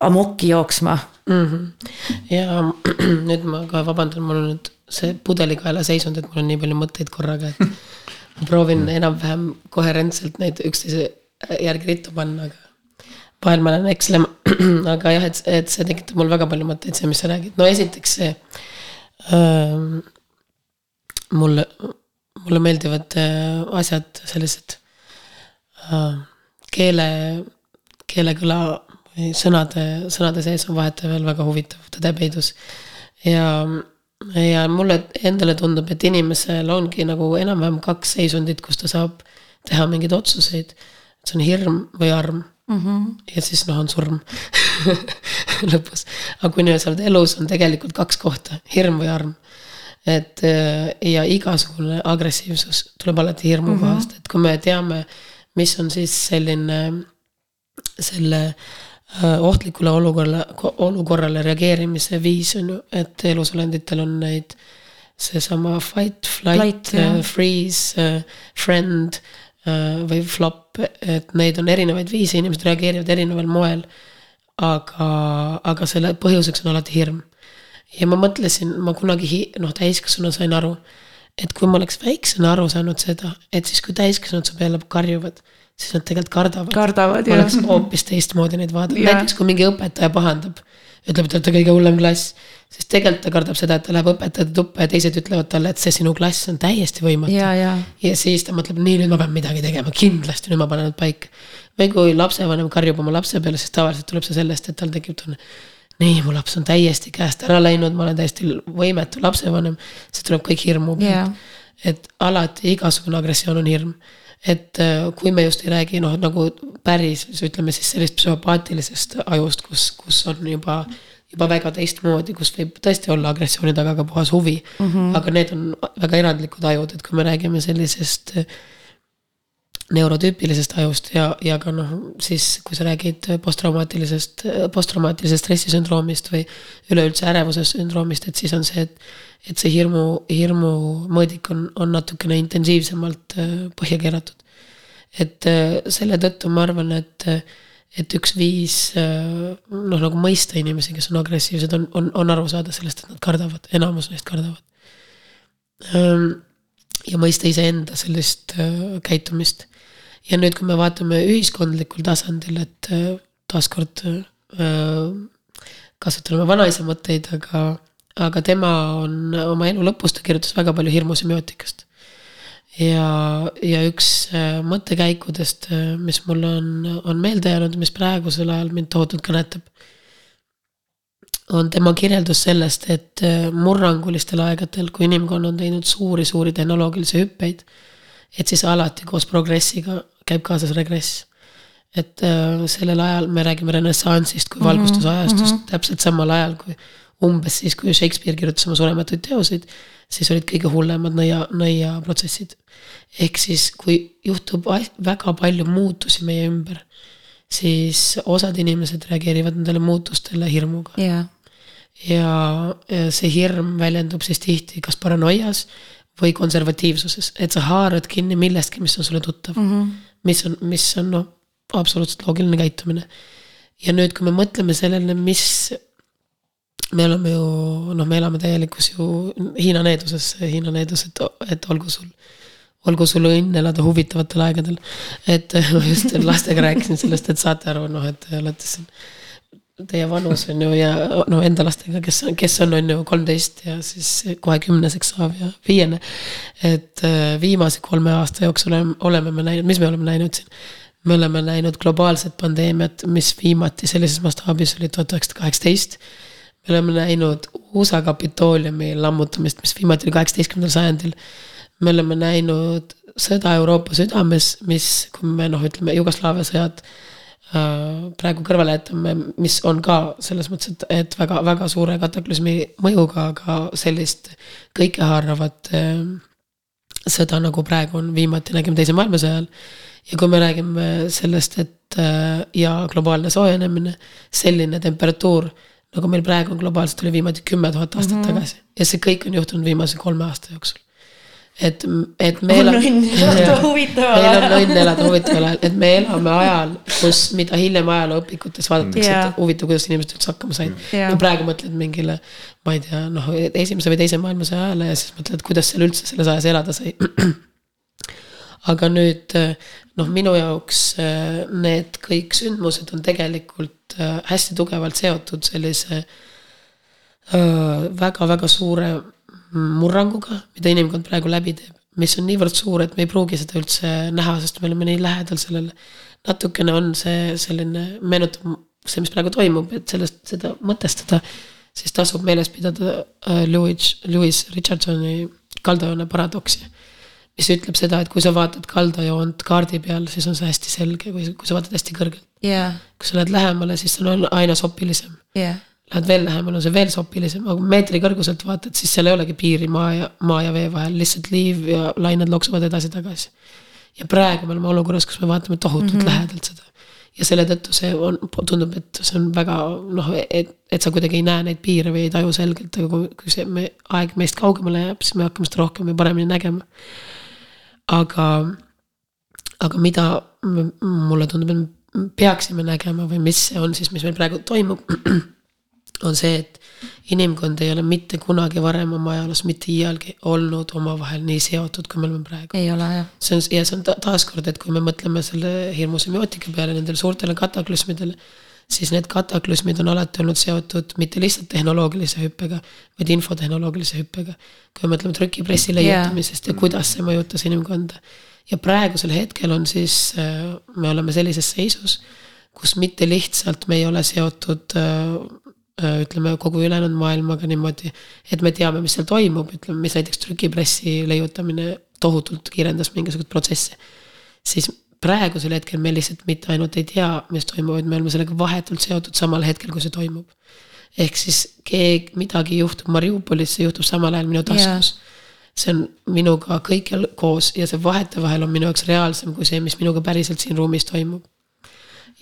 amokki jooksma mm. -hmm. ja nüüd ma kohe vabandan, mul on nüüd see pudelikaela seisund, et mul on nii palju mõtteid korraga, et ma proovin enam-vähem koherentselt neid üksteise järgi rittu panna, aga vahel ma lähen ekslema. aga jah, et, et see tekitab mul väga palju mõtteid, see, mis sa räägid. no esiteks see ähm,. mulle, mulle meeldivad äh, asjad sellised Äh, keele, keelekõla või sõnade, sõnade sees on vahetevahel väga huvitav tõdepeidus. ja, ja mulle endale tundub, et inimesel ongi nagu enam-vähem kaks seisundit, kus ta saab teha mingeid otsuseid. see on hirm või arm mm. -hmm. ja siis noh, on surm lõpus. aga kui nii-öelda sa oled elus, on tegelikult kaks kohta, hirm või arm et ja igasugune agressiivsus tuleb alati hirmu mm -hmm. kohast, et kui me teame mis on siis selline, selle ohtlikule olukorrale, olukorrale reageerimise viis on ju, et elusolenditel on neid seesama fight, flight, flight, uh, freeze uh,, friend või flop, et neid on erinevaid viise, inimesed reageerivad erineval moel. aga, aga selle põhjuseks on alati hirm. ja ma mõtlesin, ma kunagi noh, täiskasvanu sain aru et kui ma oleks väiksena aru saanud seda, et siis kui täiskasvanud su peale karjuvad, siis nad tegelikult kardavad. kardavad, oleks hoopis teistmoodi neid vaadata, näiteks kui mingi õpetaja pahandab, ütleb, et te olete kõige hullem klass. siis tegelikult ta kardab seda, et ta läheb õpetajate tuppa ja teised ütlevad talle, et see sinu klass on täiesti võimatu. ja, siis ta mõtleb, nii, nüüd ma pean midagi tegema, kindlasti nüüd ma panen nad paika. või kui lapsevanem karjub oma lapse peale, siis tavaliselt tuleb see sellest, et tal tekib tunne nii, mu laps on täiesti käest ära läinud, ma olen täiesti võimetu lapsevanem. see tuleb kõik hirmu pealt yeah.. et alati igasugune agressioon on hirm. Et äh, kui me just ei räägi noh, nagu päris, ütleme siis sellist psühhopaatilisest ajust, kus, kus on juba juba väga teistmoodi, kus võib tõesti olla agressiooni taga ka puhas huvi mm. -hmm. aga need on väga erandlikud ajud, et kui me räägime sellisest äh, neurotüüpilisest ajust ja, ja ka noh, siis kui sa räägid posttraumaatilisest, posttraumaatilise stressisündroomist või üleüldse ärevuse sündroomist, et siis on see, et. et see hirmu, hirmu mõõdik on, on natukene intensiivsemalt äh, põhja keeratud. et äh, selle tõttu ma arvan, et, et üks viis äh, noh, nagu mõista inimesi, kes on agressiivsed, on, on, on aru saada sellest, et nad kardavad, enamus neist kardavad ja mõista iseenda sellist käitumist ja nüüd, kui me vaatame ühiskondlikul tasandil, et äh, taaskord äh, kasutame vanaisa mõtteid, aga, aga tema on oma elu lõpus, ta kirjutas väga palju hirmusemiootikast. ja, ja üks äh, mõttekäikudest, mis mulle on, on meelde jäänud, mis praegusel ajal mind tohutult kõnetab, on tema kirjeldus sellest, et murrangulistel aegadel, kui inimkond on teinud suuri-suuri tehnoloogilisi hüppeid, et siis alati koos progressiga käib kaasas regress. et äh, sellel ajal me räägime renessansist kui valgustusajastust mm -hmm. täpselt samal ajal kui umbes siis, kui Shakespeare kirjutas oma surematuid teoseid, siis olid kõige hullemad nõia, nõiaprotsessid. ehk siis, kui juhtub väga palju muutusi meie ümber, siis osad inimesed reageerivad nendele muutustele hirmuga yeah.. ja, ja see hirm väljendub siis tihti kas paranoias või konservatiivsuses, et sa haarad kinni millestki, mis on sulle tuttav mm. -hmm mis on, mis on noh, absoluutselt loogiline käitumine. ja nüüd, kui me mõtleme sellele, mis me oleme ju, noh, me elame täielikus ju Hiina needuses, Hiina needus, et, et olgu sul, olgu sul õnn elada huvitavatel aegadel. et ma just lastega rääkisin sellest, et saate aru, noh, et te olete siin teie vanus on ju ja no enda lastega, kes, kes on, on ju kolmteist ja siis kohe kümneseks saav ja viiene. et äh, viimase kolme aasta jooksul oleme, me näinud, mis me oleme näinud siin. me oleme näinud globaalset pandeemiat, mis viimati sellises mastaabis oli tuhat üheksasada kaheksateist. me oleme näinud USA Kapitooliumi lammutamist, mis viimati oli kaheksateistkümnendal sajandil. me oleme näinud sõda Euroopa südames, mis, kui me noh, ütleme Jugoslaavia sõjad praegu kõrvale jätame, mis on ka selles mõttes, et, et väga-väga suure kataklüsmi mõjuga, aga sellist kõikehaaravat äh, sõda, nagu praegu on, viimati nägime teise maailmasõja ajal. ja kui me räägime sellest, et äh, ja globaalne soojenemine, selline temperatuur, nagu meil praegu on globaalselt, oli viimati kümme tuhat aastat mm -hmm. tagasi. ja see kõik on juhtunud viimase kolme aasta jooksul et, et me elame. on õnn elada huvitaval ajal. meil on õnn elada huvitaval ajal, et me elame ajal, kus, mida hiljem ajalooõpikutes vaadatakse yeah., et huvitav, kuidas inimesed üldse hakkama said yeah.. ja praegu mõtled mingile, ma ei tea, noh, esimese või teise maailmasõja ajale ja siis mõtled, kuidas seal üldse selles ajas elada sai. aga nüüd noh, minu jaoks need kõik sündmused on tegelikult hästi tugevalt seotud sellise väga-väga suure murranguga, mida inimkond praegu läbi teeb, mis on niivõrd suur, et me ei pruugi seda üldse näha, sest me oleme nii lähedal sellele. natukene on see selline, meenutab see, mis praegu toimub, et sellest, seda mõtestada, siis tasub meeles pidada äh, Louis, Louis Richardsoni kaldajoone paradoksi. mis ütleb seda, et kui sa vaatad kaldajoont kaardi peal, siis on see hästi selge, kui, kui sa vaatad hästi kõrgelt yeah.. kui sa lähed lähemale, siis see on aina sopilisem yeah lähed veel lähemale, on see veel sopilisem, aga meetri kõrguselt vaatad, siis seal ei olegi piiri maa ja, maa ja vee vahel, lihtsalt liiv ja lained loksuvad edasi-tagasi. ja praegu me oleme olukorras, kus me vaatame tohutult mm -hmm. lähedalt seda. ja selle tõttu see on, tundub, et see on väga noh, et, et sa kuidagi ei näe neid piire või ei taju selgelt, aga kui, kui see me, aeg meist kaugemale jääb, siis me hakkame seda rohkem ja paremini nägema. aga, aga mida mulle tundub, et me peaksime nägema või mis see on siis, mis meil praegu toimub on see, et inimkond ei ole mitte kunagi varem oma ajaloos mitte iialgi olnud omavahel nii seotud, kui me oleme praegu. ei ole jah. see on, ja see on ta, taaskord, et kui me mõtleme selle hirmu semiootika peale, nendele suurtele kataklüsmidele, siis need kataklüsmid on alati olnud seotud mitte lihtsalt tehnoloogilise hüppega, vaid infotehnoloogilise hüppega. kui me mõtleme trükipressi leiutamisest yeah. ja kuidas see mõjutas inimkonda. ja praegusel hetkel on siis, äh, me oleme sellises seisus, kus mitte lihtsalt me ei ole seotud äh, ütleme kogu ülejäänud maailmaga niimoodi, et me teame, mis seal toimub, ütleme, mis näiteks trükipressi leiutamine tohutult kiirendas mingisuguseid protsesse. siis praegusel hetkel me lihtsalt mitte ainult ei tea, mis toimub, vaid me oleme sellega vahetult seotud samal hetkel, kui see toimub. ehk siis keegi, midagi juhtub Mariupolis, see juhtub samal ajal minu taskus yeah. see on minuga kõikjal koos ja see vahetevahel on minu jaoks reaalsem kui see, mis minuga päriselt siin ruumis toimub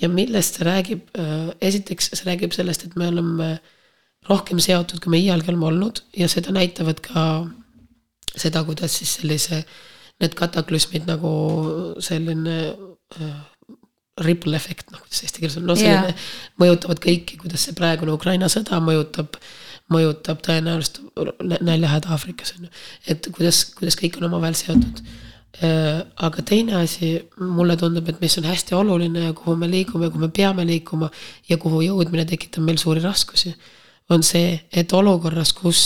ja millest see räägib, äh, esiteks see räägib sellest, et me oleme rohkem seotud, kui me iialgi oleme olnud ja seda näitavad ka seda, kuidas siis sellise, need kataklüsmid nagu selline äh, ripple efekt, noh kuidas eesti keeles on, no selline yeah. mõjutavad kõiki, kuidas see praegune Ukraina sõda mõjutab, mõjutab tõenäoliselt näljahäda Aafrikas on ju. et kuidas, kuidas kõik on omavahel seotud Äh, aga teine asi, mulle tundub, et mis on hästi oluline ja kuhu me liigume, kuhu me peame liikuma ja kuhu jõudmine tekitab meil suuri raskusi, on see, et olukorras, kus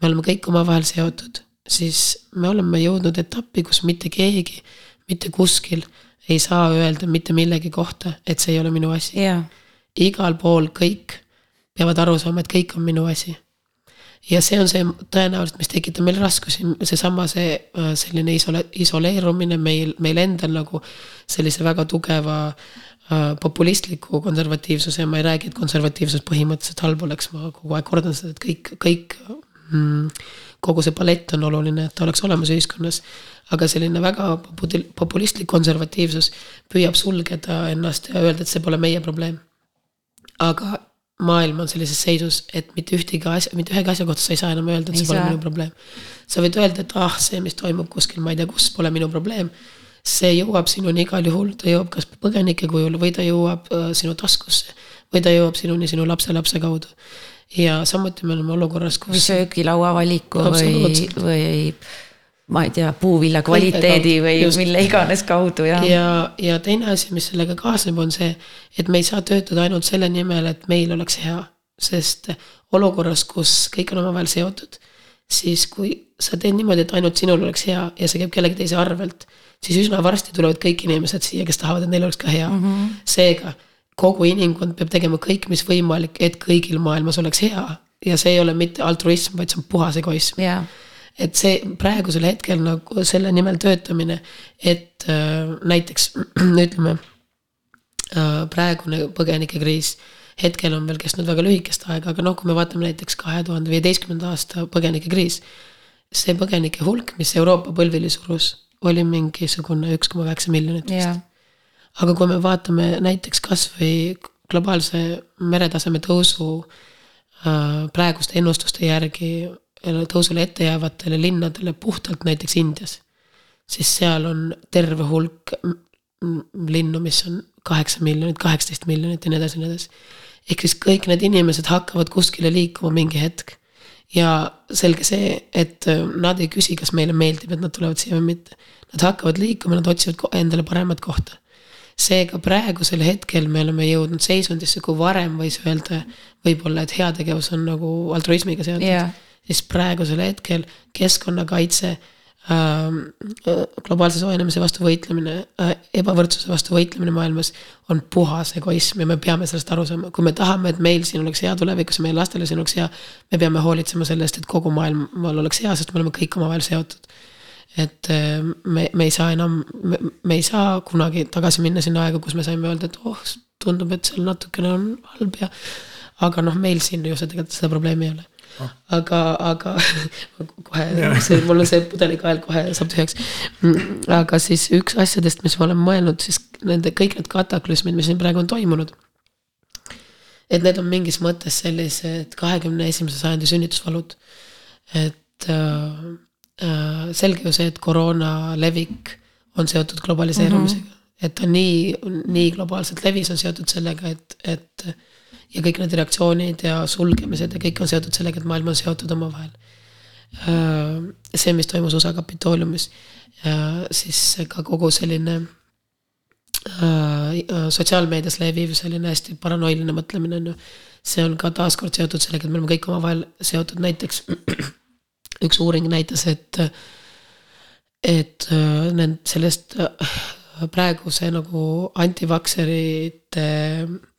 me oleme kõik omavahel seotud, siis me oleme jõudnud etappi, kus mitte keegi mitte kuskil ei saa öelda mitte millegi kohta, et see ei ole minu asi. Yeah.. igal pool kõik peavad aru saama, et kõik on minu asi ja see on see tõenäoliselt, mis tekitab meil raskusi, seesama see äh, selline isole-, isoleerumine meil, meil endal nagu sellise väga tugeva äh, populistliku konservatiivsuse ja ma ei räägi, et konservatiivsus põhimõtteliselt halb oleks, ma kogu aeg kordan seda, et kõik, kõik mm, kogu see palett on oluline, et ta oleks olemas ühiskonnas. aga selline väga populistlik konservatiivsus püüab sulgeda ennast ja öelda, et see pole meie probleem. aga maailm on sellises seisus, et mitte ühtegi asja, mitte ühegi asja kohta sa ei saa enam öelda, et ei see pole saa. minu probleem. sa võid öelda, et ah, see, mis toimub kuskil, ma ei tea kus, pole minu probleem. see jõuab sinuni igal juhul, ta jõuab kas põgenike kujul või ta jõuab äh, sinu taskusse või ta jõuab sinuni sinu lapselapse kaudu. ja samuti me oleme olukorras, kus. või söögilaua valiku või, või ma ei tea, puuvilja kvaliteedi või just. mille iganes kaudu ja, ja.. ja, teine asi, mis sellega kaasneb, on see, et me ei saa töötada ainult selle nimel, et meil oleks hea, sest olukorras, kus kõik on omavahel seotud, siis kui sa teed niimoodi, et ainult sinul oleks hea ja see käib kellegi teise arvelt, siis üsna varsti tulevad kõik inimesed siia, kes tahavad, et neil oleks ka hea mm. -hmm. seega kogu inimkond peab tegema kõik, mis võimalik, et kõigil maailmas oleks hea ja see ei ole mitte altruism, vaid see on puhas egoism ja et see praegusel hetkel nagu selle nimel töötamine, et äh, näiteks ütleme äh, praegune põgenikekriis hetkel on veel kestnud väga lühikest aega, aga noh, kui me vaatame näiteks kahe tuhande viieteistkümnenda aasta põgenikekriis, see põgenike hulk, mis Euroopa põlvili surus, oli mingisugune üks koma kaheksa miljonit vist. Ja aga kui me vaatame näiteks kasvõi globaalse meretaseme tõusu äh, praeguste ennustuste järgi tõusule ette jäävatele linnadele puhtalt näiteks Indias, siis seal on terve hulk linnu, mis on kaheksa miljonit, kaheksateist miljonit ja nii edasi ja nii edasi. ehk siis kõik need inimesed hakkavad kuskile liikuma mingi hetk. ja selge see, et äh, nad ei küsi, kas meile meeldib, et nad tulevad siia või mitte. Nad hakkavad liikuma, nad otsivad endale paremat kohta seega praegusel hetkel me oleme jõudnud seisundisse, kui varem võis öelda võib-olla, et heategevus on nagu altruismiga seotud Jaa. Siis praegusel hetkel keskkonnakaitse ähm,, globaalse soojenemise vastu võitlemine äh,, ebavõrdsuse vastu võitlemine maailmas on puhas egoism ja me peame sellest aru saama, kui me tahame, et meil siin oleks hea tulevikus ja meie lastele siin oleks hea, me peame hoolitsema selle eest, et kogu maailmal oleks hea, sest me oleme kõik omavahel seotud et äh, me, me ei saa enam, me ei saa kunagi tagasi minna sinna aega, kus me saime öelda, et oh, tundub, et seal natukene on halb ja aga noh, meil siin ju seda tegelikult seda probleemi ei ole. aga, aga kohe see, mul on see pudelikael kohe saab tühjaks. aga siis üks asjadest, mis ma olen mõelnud, siis nende kõik need kataklüsmid, mis siin praegu on toimunud. et need on mingis mõttes sellised kahekümne esimese sajandi sünnitusvalud. et äh, äh, selge ju see, et koroona levik on seotud globaliseerumisega mm. -hmm. et ta nii, nii globaalselt levis, on seotud sellega, et, et ja kõik need reaktsioonid ja sulgemised ja kõik on seotud sellega, et maailm on seotud omavahel. see, mis toimus USA Kapitooliumis, siis ka kogu selline äh, sotsiaalmeedias leviv selline hästi paranoiline mõtlemine on ju. see on ka taaskord seotud sellega, et me oleme kõik omavahel seotud, näiteks üks uuring näitas, et, et äh, nend- sellest äh, praeguse nagu antivakserite äh,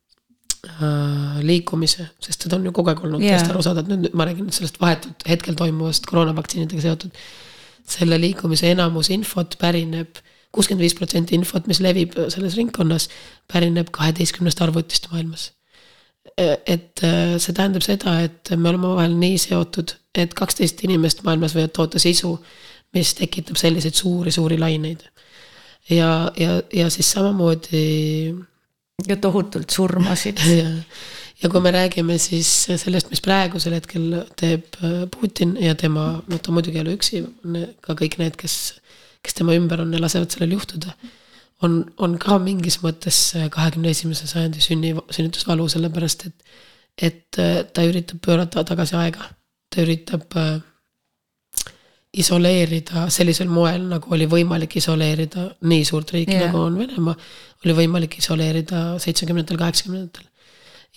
liikumise, sest seda on ju kogu aeg olnud yeah., täiesti aru saada, et nüüd ma räägin nüüd sellest vahetult hetkel toimuvast koroonavaktsiinidega seotud. selle liikumise enamus infot pärineb, kuuskümmend viis protsenti infot, mis levib selles ringkonnas, pärineb kaheteistkümnest arvutist maailmas et äh, see tähendab seda, et me oleme omavahel nii seotud, et kaksteist inimest maailmas võivad toota sisu, mis tekitab selliseid suuri-suuri laineid. ja, ja, ja siis samamoodi ja tohutult surmasid. ja, kui me räägime siis sellest, mis praegusel hetkel teeb äh, Putin ja tema, no ta muidugi ei ole üksi, ka kõik need, kes, kes tema ümber on ja lasevad sellel juhtuda on, on ka mingis mõttes kahekümne esimese sajandi sünni, sünnitusvalu, sellepärast et, et äh, ta üritab pöörata tagasi aega. ta üritab äh, isoleerida sellisel moel, nagu oli võimalik isoleerida nii suurt riiki yeah. nagu on Venemaa, oli võimalik isoleerida seitsmekümnendatel, kaheksakümnendatel.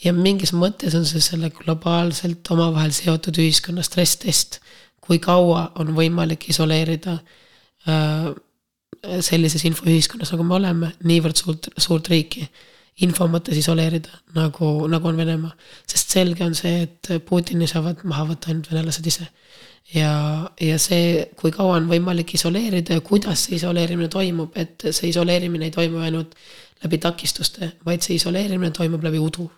ja mingis mõttes on see selle globaalselt omavahel seotud ühiskonna stress-test, kui kaua on võimalik isoleerida äh, sellises infoühiskonnas, nagu me oleme, niivõrd suurt, suurt riiki info mõttes isoleerida, nagu, nagu on Venemaa. sest selge on see, et Putini saavad maha võtta ainult venelased ise. ja, ja see, kui kaua on võimalik isoleerida ja kuidas see isoleerimine toimub, et see isoleerimine ei toimu ainult läbi takistuste, vaid see isoleerimine toimub läbi udu.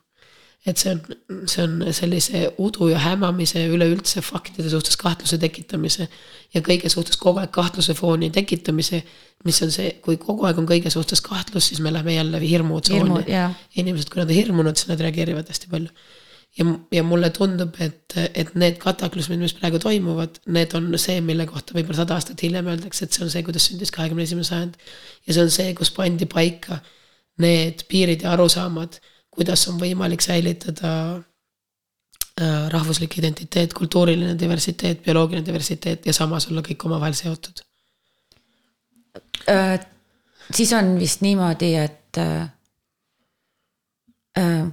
Et see on, see on sellise udu ja hämamise üleüldse faktide suhtes kahtluse tekitamise ja kõige suhtes kogu aeg kahtluse fooni tekitamise, mis on see, kui kogu aeg on kõige suhtes kahtlus, siis me läheme jälle hirmutsooni inimesed, kui nad on hirmunud, siis nad reageerivad hästi palju. ja, ja mulle tundub, et, et need kataklüsmid, mis praegu toimuvad, need on see, mille kohta võib-olla sada aastat hiljem öeldakse, et see on see, kuidas sündis kahekümne esimene sajand. ja see on see, kus pandi paika need piirid ja arusaamad, kuidas on võimalik säilitada äh, rahvuslik identiteet, kultuuriline diversiteet, bioloogiline diversiteet ja samas olla kõik omavahel seotud äh, siis on vist niimoodi, et äh, äh,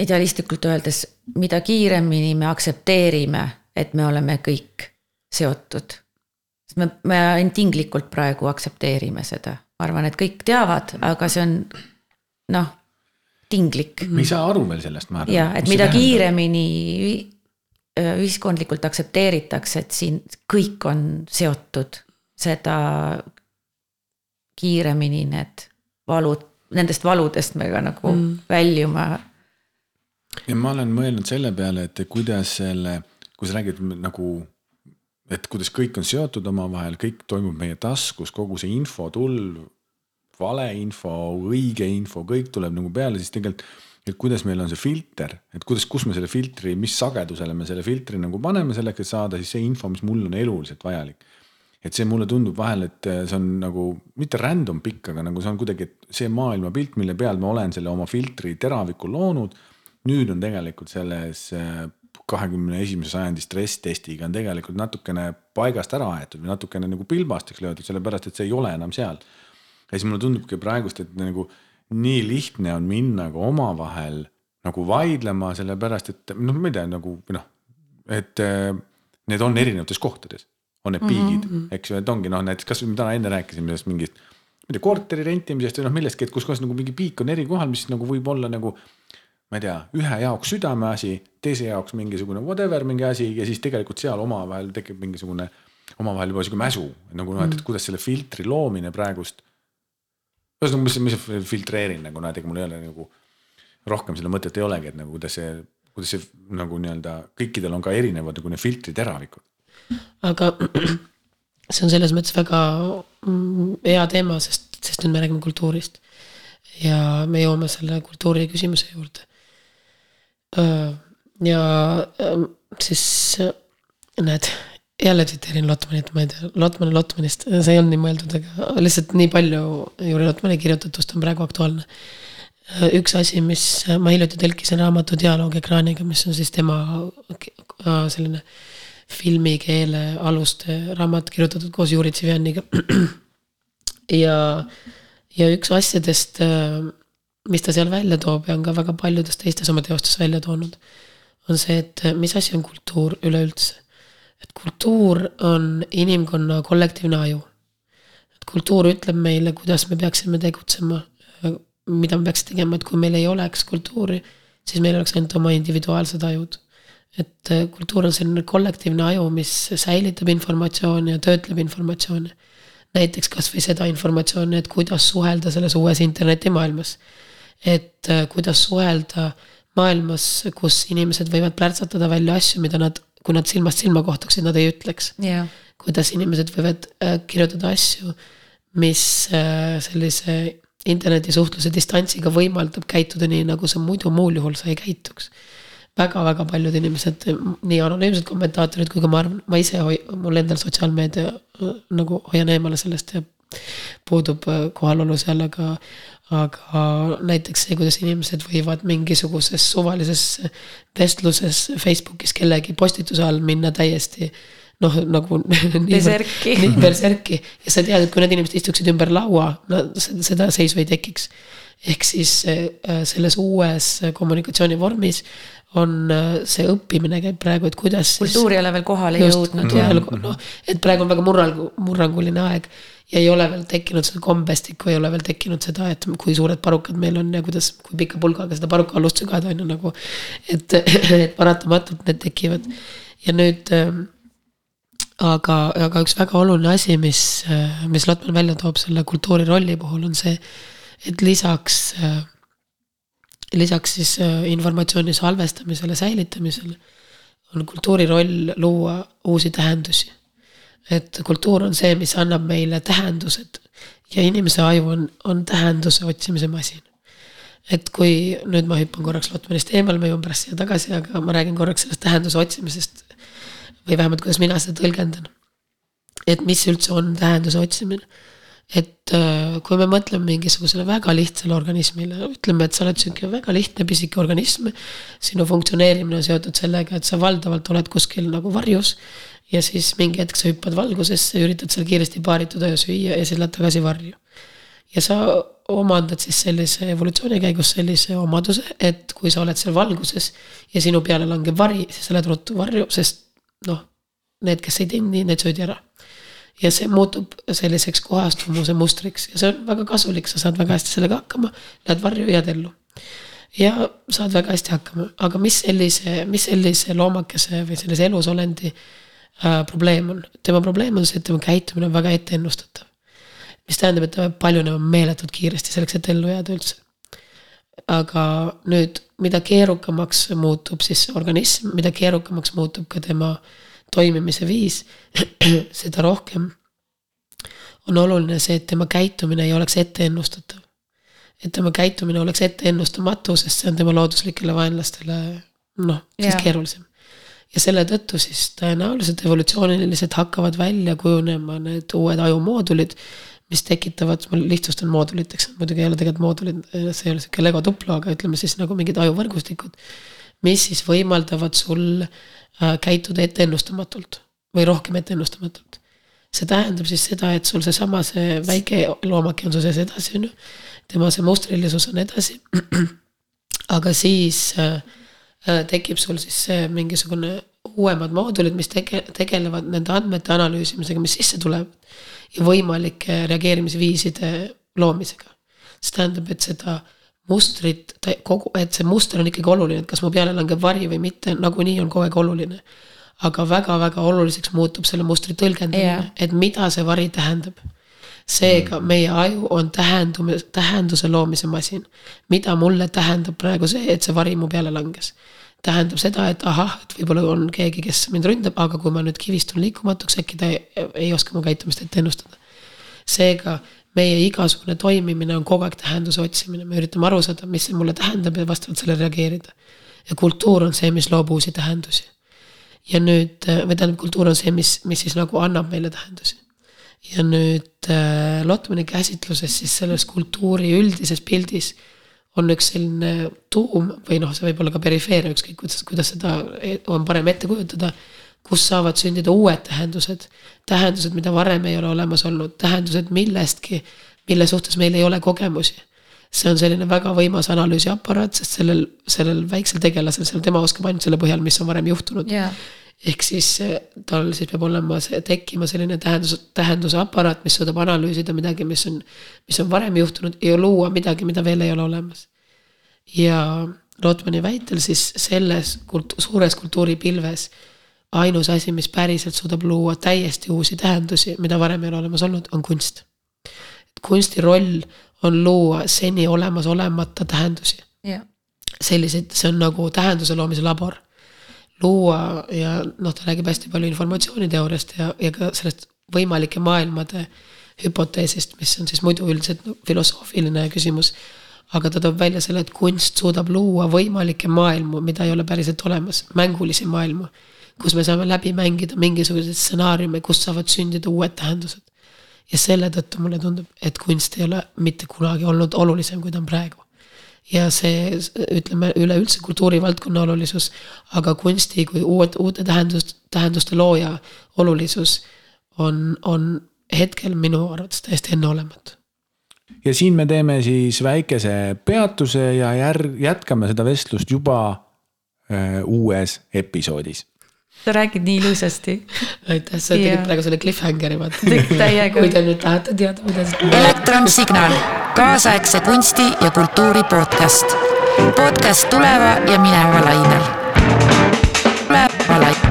idealistlikult öeldes, mida kiiremini me aktsepteerime, et me oleme kõik seotud. sest me, me ainult tinglikult praegu aktsepteerime seda, ma arvan, et kõik teavad, aga see on noh, tinglik me ei saa aru veel sellest, ma arvan. ja et mida kiiremini ühi- äh, ühiskondlikult aktsepteeritakse, et siin kõik on seotud, seda kiiremini need valud, nendest valudest me ka nagu mm. väljume. Ja ma olen mõelnud selle peale, et kuidas selle, kui sa räägid nagu, et kuidas kõik on seotud omavahel, kõik toimub meie taskus, kogu see infotulv, valeinfo, õige info, kõik tuleb nagu peale, siis tegelikult et kuidas meil on see filter, et kuidas, kus me selle filtri, mis sagedusele me selle filtri nagu paneme selleks, et saada siis see info, mis mulle on eluliselt vajalik. et see mulle tundub vahel, et see on nagu mitte random pikk, aga nagu see on kuidagi, et see maailmapilt, mille peal ma olen selle oma filtri teraviku loonud. Nüüd on tegelikult selles äh, kahekümne esimese sajandi stress-testiga on tegelikult natukene paigast ära aetud või natukene nagu pilbasteks löödud, sellepärast et see ei ole enam seal. ja siis mulle tundubki praegust, et nagu nii lihtne on minna ka omavahel nagu vaidlema, sellepärast et noh, ma ei tea nagu noh, et äh, need on erinevates kohtades, on need piigid mm, -hmm. eks ju, et ongi noh, näiteks kasvõi me täna enne rääkisime sellest mingist. ma ei tea, korteri rentimisest või noh, millestki, et kus kohas nagu mingi piik on eri kohal, mis nagu võib olla nagu. Ma ei tea, ühe jaoks südameasi, teise jaoks mingisugune whatever mingi asi ja siis tegelikult seal omavahel tekib mingisugune. omavahel juba sihuke mäsu nagu noh, et kuidas selle filtri loomine praegust ühesõnaga, mis, mis filtreerin nagu näed, ega mul ei ole nagu rohkem seda mõtet ei olegi, et nagu kuidas see, kuidas see nagu nii-öelda kõikidel on ka erinevad nagu need filtriteravikud. aga see on selles mõttes väga mm, hea teema, sest, sest nüüd me räägime kultuurist. ja me jõuame selle kultuuri küsimuse juurde. Ja ähm, siis näed, jälle tsiteerin Lotmanit, ma ei tea, Lotman Lotmanist, see ei olnud nii mõeldud, aga lihtsalt nii palju Jüri Lotmani kirjutatust on praegu aktuaalne. üks asi, mis ma hiljuti tõlkisin raamatu Dialoog ekraaniga, mis on siis tema äh, selline filmikeele aluste raamat kirjutatud koos Juri Tsivjaniga. ja, ja üks asjadest, äh, mis ta seal välja toob ja on ka väga paljudes teistes oma teostes välja toonud, on see, et mis asi on kultuur üleüldse et kultuur on inimkonna kollektiivne aju. et kultuur ütleb meile, kuidas me peaksime tegutsema, mida me peaks tegema, et kui meil ei oleks kultuuri, siis meil oleks ainult oma individuaalsed ajud. et äh, kultuur on selline kollektiivne aju, mis säilitab informatsiooni ja töötleb informatsiooni. näiteks kasvõi seda informatsiooni, et kuidas suhelda selles uues internetimaailmas. Et äh, kuidas suhelda maailmas, kus inimesed võivad plärtsatada välja asju, mida nad kui nad silmast silma kohtuksid, nad ei ütleks. Yeah.. kuidas inimesed võivad äh, kirjutada asju, mis äh, sellise internetisuhtluse distantsiga võimaldab käituda nii, nagu sa muidu muul juhul sa ei käituks väga-väga paljud inimesed, nii anonüümsed kommentaatorid kui ka ma arvan, ma ise hoi-, mul endal sotsiaalmeedia nagu hoian eemale sellest ja puudub kohalolu seal, aga aga näiteks see, kuidas inimesed võivad mingisuguses suvalises vestluses Facebookis kellegi postituse all minna täiesti noh, nagu. Berserki. Berserki ja sa tead, et kui need inimesed istuksid ümber laua, no seda seisu ei tekiks. ehk siis äh, selles uues kommunikatsioonivormis on äh, see õppimine käib praegu, et kuidas. kultuur ei ole veel kohale jõudnud. noh, et praegu on väga murrang-, murranguline aeg ja ei ole veel tekkinud seda kombestikku, ei ole veel tekkinud seda, et kui suured parukad meil on ja kuidas, kui pika pulgaga seda paruka-alust sügada, on ju nagu. et, et paratamatult need tekivad ja nüüd ähm, aga, aga üks väga oluline asi, mis, äh, mis Lotman välja toob selle kultuuri rolli puhul on see, et lisaks, äh, lisaks siis äh, informatsiooni salvestamisele, säilitamisele on kultuuri roll luua uusi tähendusi et kultuur on see, mis annab meile tähendused ja inimese aju on, on tähenduse otsimise masin. et kui nüüd ma hüppan korraks Lotmanist eemale, ma jõuan pärast siia tagasi, aga ma räägin korraks sellest tähenduse otsimisest. või vähemalt, kuidas mina seda tõlgendan. et mis üldse on tähenduse otsimine. et äh, kui me mõtleme mingisugusele väga lihtsale organismile, ütleme, et sa oled sihuke väga lihtne pisike organism. sinu funktsioneerimine on seotud sellega, et sa valdavalt oled kuskil nagu varjus ja siis mingi hetk sa hüppad valgusesse, üritad seal kiiresti paarituda ja süüa ja siis lähed tagasi varju. ja sa omandad siis sellise evolutsiooni käigus sellise omaduse, et kui sa oled seal valguses ja sinu peale langeb vari, siis sa lähed ruttu varju, sest noh, need, kes ei teinud nii, need söödi ära. ja see muutub selliseks kohastumuse mustriks ja see on väga kasulik, sa saad väga hästi sellega hakkama, lähed varju, jääd ellu ja saad väga hästi hakkama, aga mis sellise, mis sellise loomakese või sellise elusolendi äh, probleem on? tema probleem on see, et tema käitumine on väga etteennustatav. mis tähendab, et ta peab paljunema meeletult kiiresti selleks, et ellu jääda üldse. aga nüüd, mida keerukamaks muutub siis organism, mida keerukamaks muutub ka tema toimimise viis, seda rohkem on oluline see, et tema käitumine ei oleks etteennustatav et tema käitumine oleks etteennustamatu, sest see on tema looduslikele vaenlastele noh, siis keerulisem. Ja selle tõttu siis tõenäoliselt evolutsiooniliselt hakkavad välja kujunema need uued ajumoodulid, mis tekitavad, ma lihtsustan mooduliteks, muidugi ei ole tegelikult moodulid, see ei ole sihuke lego tuplu, aga ütleme siis nagu mingid ajuvõrgustikud, mis siis võimaldavad sul äh, käituda etteennustamatult või rohkem etteennustamatult see tähendab siis seda, et sul seesama, see väike loomake on su sees edasi, on ju tema see mustrilisus on edasi. aga siis äh, tekib sul siis see mingisugune uuemad moodulid, mis tege-, tegelevad nende andmete analüüsimisega, mis sisse tulevad. ja võimalike reageerimisviiside loomisega. see tähendab, et seda mustrit, kogu, et see muster on ikkagi oluline, et kas mu peale langeb vari või mitte, nagunii on kogu aeg oluline. aga väga-väga oluliseks muutub selle mustri tõlgendamine yeah., et mida see vari tähendab seega mm. meie aju on tähendume, tähenduse loomise masin. mida mulle tähendab praegu see, et see vari mu peale langes? tähendab seda, et ahah, et võib-olla on keegi, kes mind ründab, aga kui ma nüüd kivistun liikumatuks, äkki ta ei, ei oska mu käitumist ette ennustada. seega meie igasugune toimimine on kogu aeg tähenduse otsimine, me üritame aru saada, mis see mulle tähendab ja vastavalt sellele reageerida. ja kultuur on see, mis loob uusi tähendusi. ja nüüd, või tähendab, kultuur on see, mis, mis siis nagu annab meile tähendusi ja nüüd äh, Lotmani käsitluses siis selles kultuuri üldises pildis on üks selline tuum või noh, see võib olla ka perifeeria, ükskõik kuidas, kuidas seda e-, on parem ette kujutada. kus saavad sündida uued tähendused, tähendused, mida varem ei ole olemas olnud, tähendused millestki, mille suhtes meil ei ole kogemusi. See on selline väga võimas analüüsiaparaat, sest sellel, sellel väiksel tegelasel, seal tema oskab ainult selle põhjal, mis on varem juhtunud. Yeah ehk siis eh, tal siis peab olema see, tekkima selline tähendus, tähenduse aparaat, mis suudab analüüsida midagi, mis on, mis on varem juhtunud ja luua midagi, mida veel ei ole olemas. ja Lotmani väitel siis selles kult-, suures kultuuripilves ainus asi, mis päriselt suudab luua täiesti uusi tähendusi, mida varem ei ole olemas olnud, on kunst. kunsti roll on luua seni olemas olemata tähendusi yeah.. selliseid, see on nagu tähenduse loomise labor luua ja noh, ta räägib hästi palju informatsiooniteooriast ja, ja ka sellest võimalike maailmade hüpoteesist, mis on siis muidu üldiselt no, filosoofiline küsimus. aga ta toob välja selle, et kunst suudab luua võimalikke maailmu, mida ei ole päriselt olemas, mängulisi maailmu. kus me saame läbi mängida mingisuguseid stsenaariume, kust saavad sündida uued tähendused. ja selle tõttu mulle tundub, et kunst ei ole mitte kunagi olnud olulisem, kui ta on praegu ja see, ütleme üleüldse kultuurivaldkonna olulisus, aga kunsti kui uut, uute tähendust, tähenduste looja olulisus on, on hetkel minu arvates täiesti enneolematu. ja siin me teeme siis väikese peatuse ja järg, jätkame seda vestlust juba äh, uues episoodis sa räägid nii ilusasti. aitäh, sa tegid praegu selle cliffhangeri vaata. kui te nüüd tahate teada, mida see. elektronsignaal, kaasaegse kunsti ja kultuuri podcast. podcast tuleva ja mineva lainel. tuleva lainel.